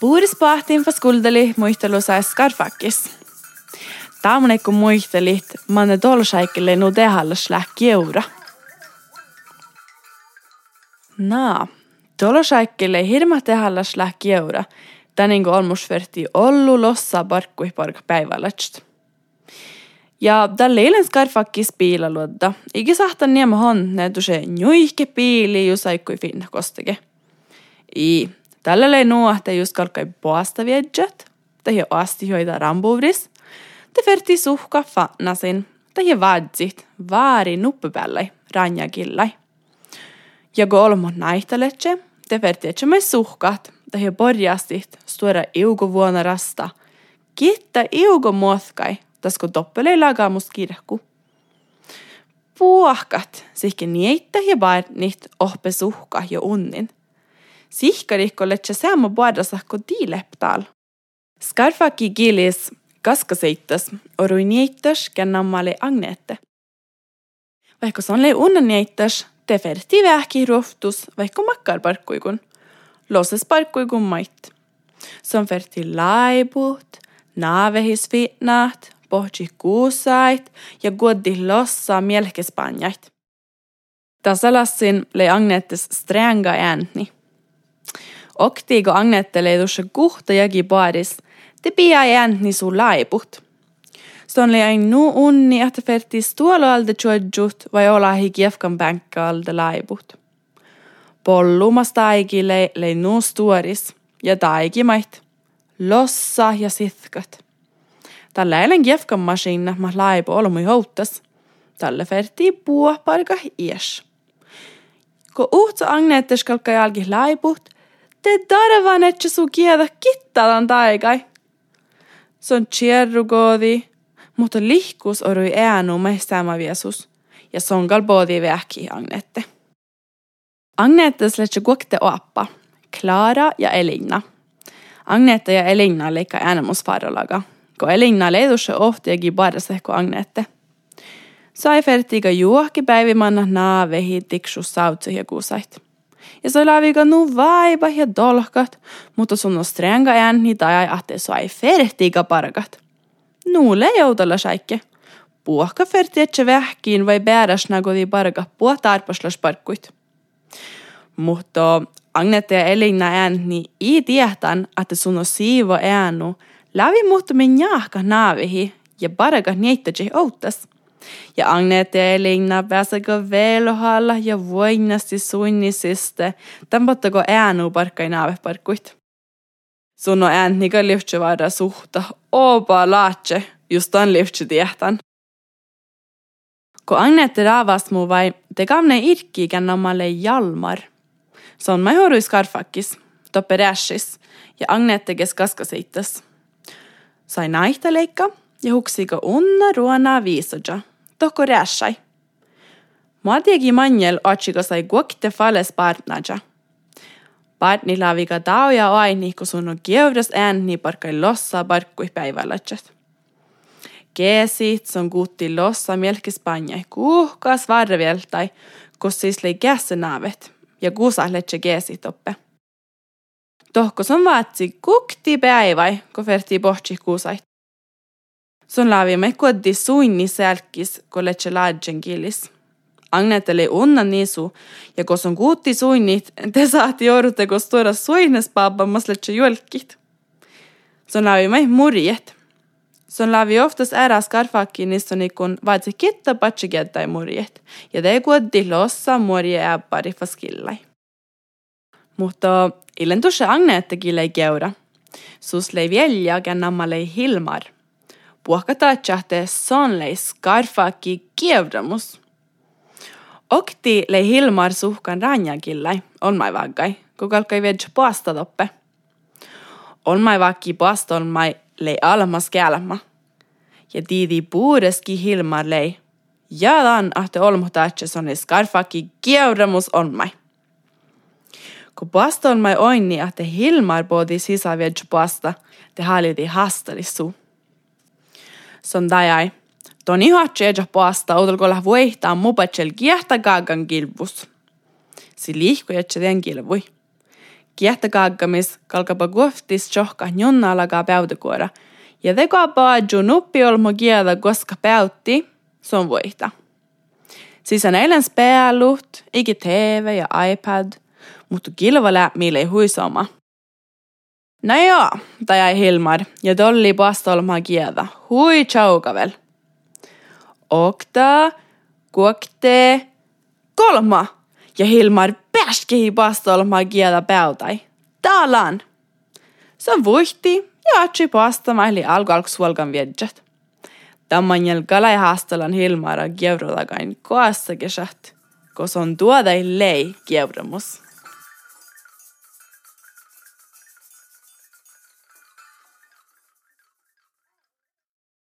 Puuris pahtiin skuldeli muistelu sai skarfakis. Taamune kun muistelit, manne dolsaikille nu dehallas lähki eura. Naa, dolsaikille hirma dehallas lähki eura. Tännin kun olmusverti ollu lossa parkkui parka päivällätst. Ja tälle eilen skarfakkis piilaluodda. Iki sahta niemä honne, se njuihke piili, ju saikkui finna kosteke. I, tällä lei nuohte just kalkai poasta viedjät, tai asti hoida rambuuris, te verti suhka fannasin, tai vadsit, vaari nuppupälle, ranjakillai. Ja kun olmo näihteletse, te verti etsemme suhkat, tai porjastit, stuora iugo vuonna rasta. Kitta iugo muotkai, tasko toppelei lagaa must kirkku. Puahkat, sihke niitä ja barnit ohpe suhka jo unnin. Sihkarikul, että Shazam on puhdasahko tiileptal. Skarfaki kilis kaskaseitas oruinieitas kennammalle agnette. Vaikka se on lei unnanieitas, te ferti vähki ruoftus vaikka makkarparkkuikun. Loses parkkuikun mait. Se on ferti laibut, naavehisfitnaat, pohti kuusait ja goddi lossa mielkespanjait. Tasalassin lei agnettes stränga äänni. Oktiiko Agnette leidussa kuhta jagi paaris, te pia äänni su laiput. Ston lei ain nu unni, että fertis tuolla alde tjuodjut vai olahi kiefkan bänkka alde laiput. Pollumas taigille lei nu stuoris ja taigimait. Lossa ja sithkat. Tällä eilen kiefkan masinna ma laipu olmui houttas. Tälle ferti puo parka ies. Ko uhtsa agneettes kalkka jalki laiput, te tarvan etse su kiedä kittalan taikai. Se on tjerrugodi, mutta lihkus orui äänu meistäämä viesus, ja se on kalboodi vähki Agnette. Agnettes letse kuokte oappa, Klara ja Elina. Agnette ja Elina leikka äänemusfarolaga, kun Elina leidusse ohtiakin kuin Agnette. Sai fertiga juohki päivimanna naavehi tiksu sautsi ja kuusait. Ja se läviga nu vaiba ja dolkat, mutta sun on strenga ääni tai ahte sai fertiga parkat. Nuule joutalla säikke. Puhka ferti etse vähkiin vai bäräs nagodi parka puh tarpaslas parkkuit. Mutta Agnete ja Elina ääni i tiehtan, että sun on siivo äänu, lävi mutta min jahka naavihi ja parka niittäji outtas. Ja Agnete ja Elina pääsäkö velohalla ja voinnasti suinnisiste, tampottako äänu parkkai naaveparkkuit. Sun on ääni ka liuhtsevara suhta, opa laatse, just on liuhtse tiehtan. Kun Agnete raavas muu vai te kamne irkki kennomalle Jalmar. Se on majoruis karfakkis, toppe räshis, ja Agnete kes kaskaseitas. Sai naihtaleikka ja huksiko unna ruona viisoja tohko räshai. Muatiegi manjel otsiko sai kuokte fales partnaja. Partni laavika tao ja aini, kun sun on kievras ääni parkai lossa parkkui päivällätsät. Keesit sun kuutti lossa mielkispanjai kuuhkas varveltai, kus siis lei naavet ja kuusahletse keesit oppe. Tohko sun vaatsi kukti päivai, kun ferti pohti kuusait. Sun laavimme koddi suinni sälkis, kun letse laadjen kilis. Agneteli unna nisu, ja kun sun kuutti suinnit, te saati joudutte kun tuoda suinnes paapammas letse julkit. Sun laavimme murjet. Sun laavi oftas ära skarfakki nissoni kun vaatsi kitta patsi kettai murjet, ja te koddi lossa murje äppari faskillai. Mutta illen tuossa Agnettekin lei keura. Sus lei vielä kennamma lei Hilmar – puhkataatjahte sonlei skarfaki kievdamus. Okti lei Hilmar suhkan ranjakillai, on mai vaggai, kun kalkai vedj puasta toppe. On mai vakki puasta on mai lei almas kälma. Ja tiidi puudeski Hilmar lei. Ja dan ahte olmuhtaatje sonlei skarfaki kievdamus on mai. Kun puasta on mai oinni, ahte Hilmar boodi sisä vedj puasta, te haliti hastarissu sondajai. Toni hatseja paasta outolkolla vuihtaa mupatsel kiehtä kaakan kilvus. Si liihko jätsä den kilvui. Kiehtäkaaggamis kalkapa kuhtis johka junnalaga päytäkuora. Ja teko paadju nuppi olmo kielä koska päytti, se on voihta. Siis on eilen spealut, iki TV ja iPad, mutta kilvala mille ei huisoma. No joo, tai Hilmar, ja tolli pastolma kielä. Hui chaukavel. Okta, kuokte, kolma. Ja Hilmar pääskihi pastolma kielä päältäi. Talan. Se vuhti ja atsi pastamaili alkalksuolkan viedjät. Tammanjel kalai haastalan Hilmara kievrodagain koassa kesät, kos on tuodai lei kievromus.